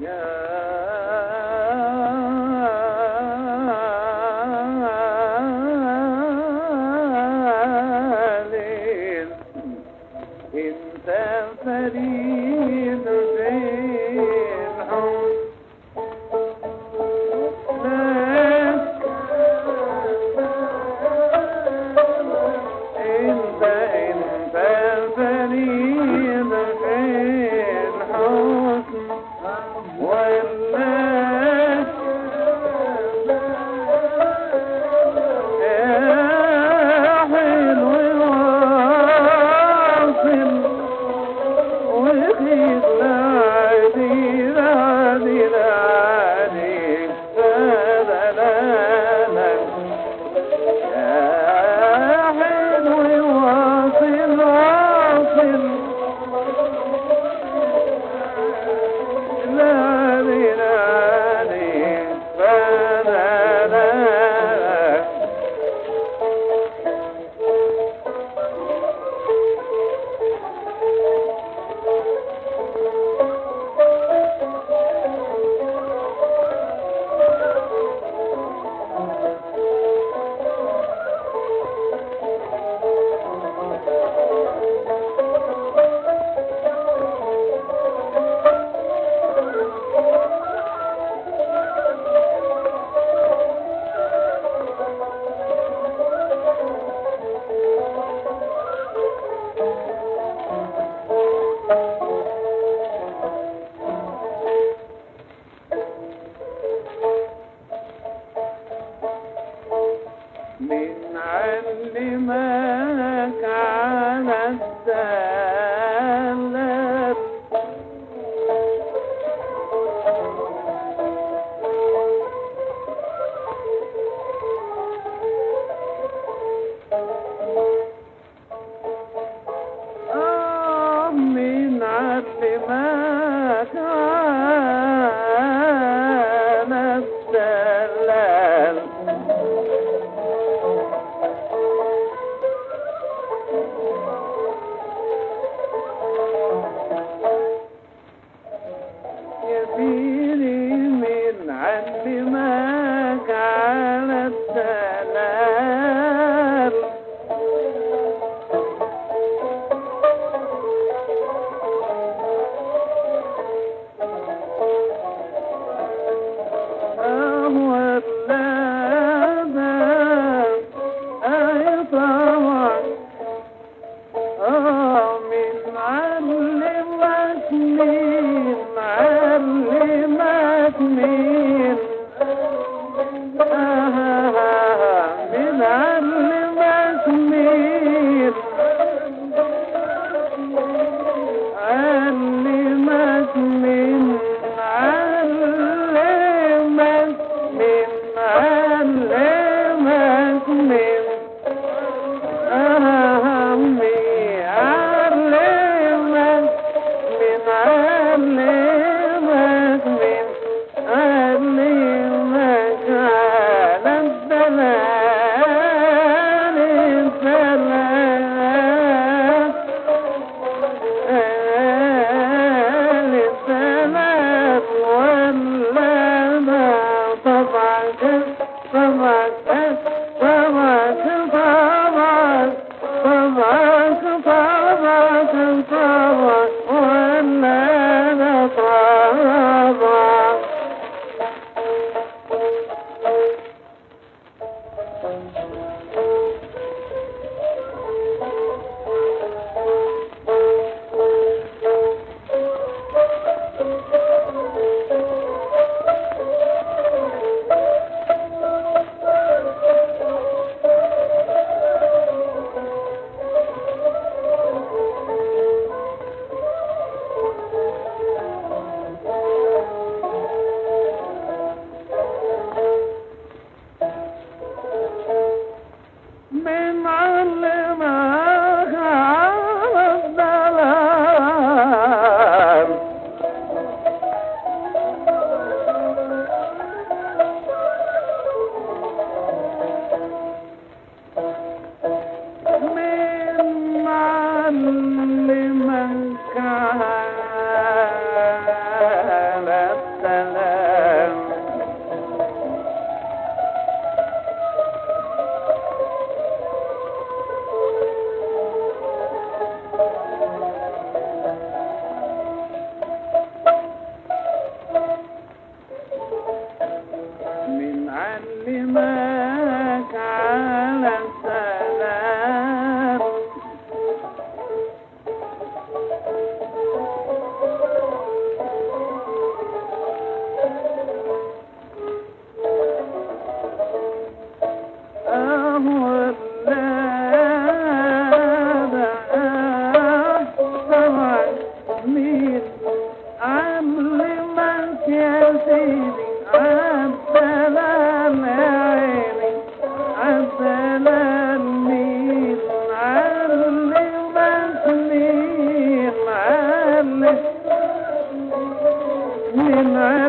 Yeah.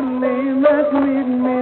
let me, let me, me.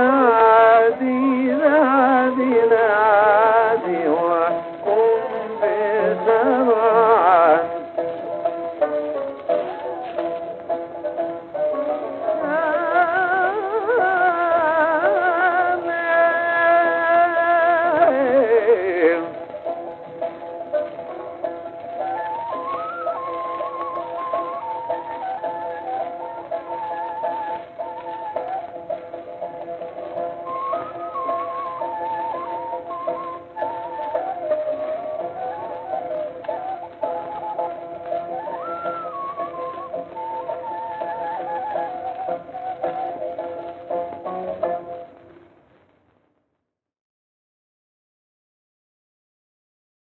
هذه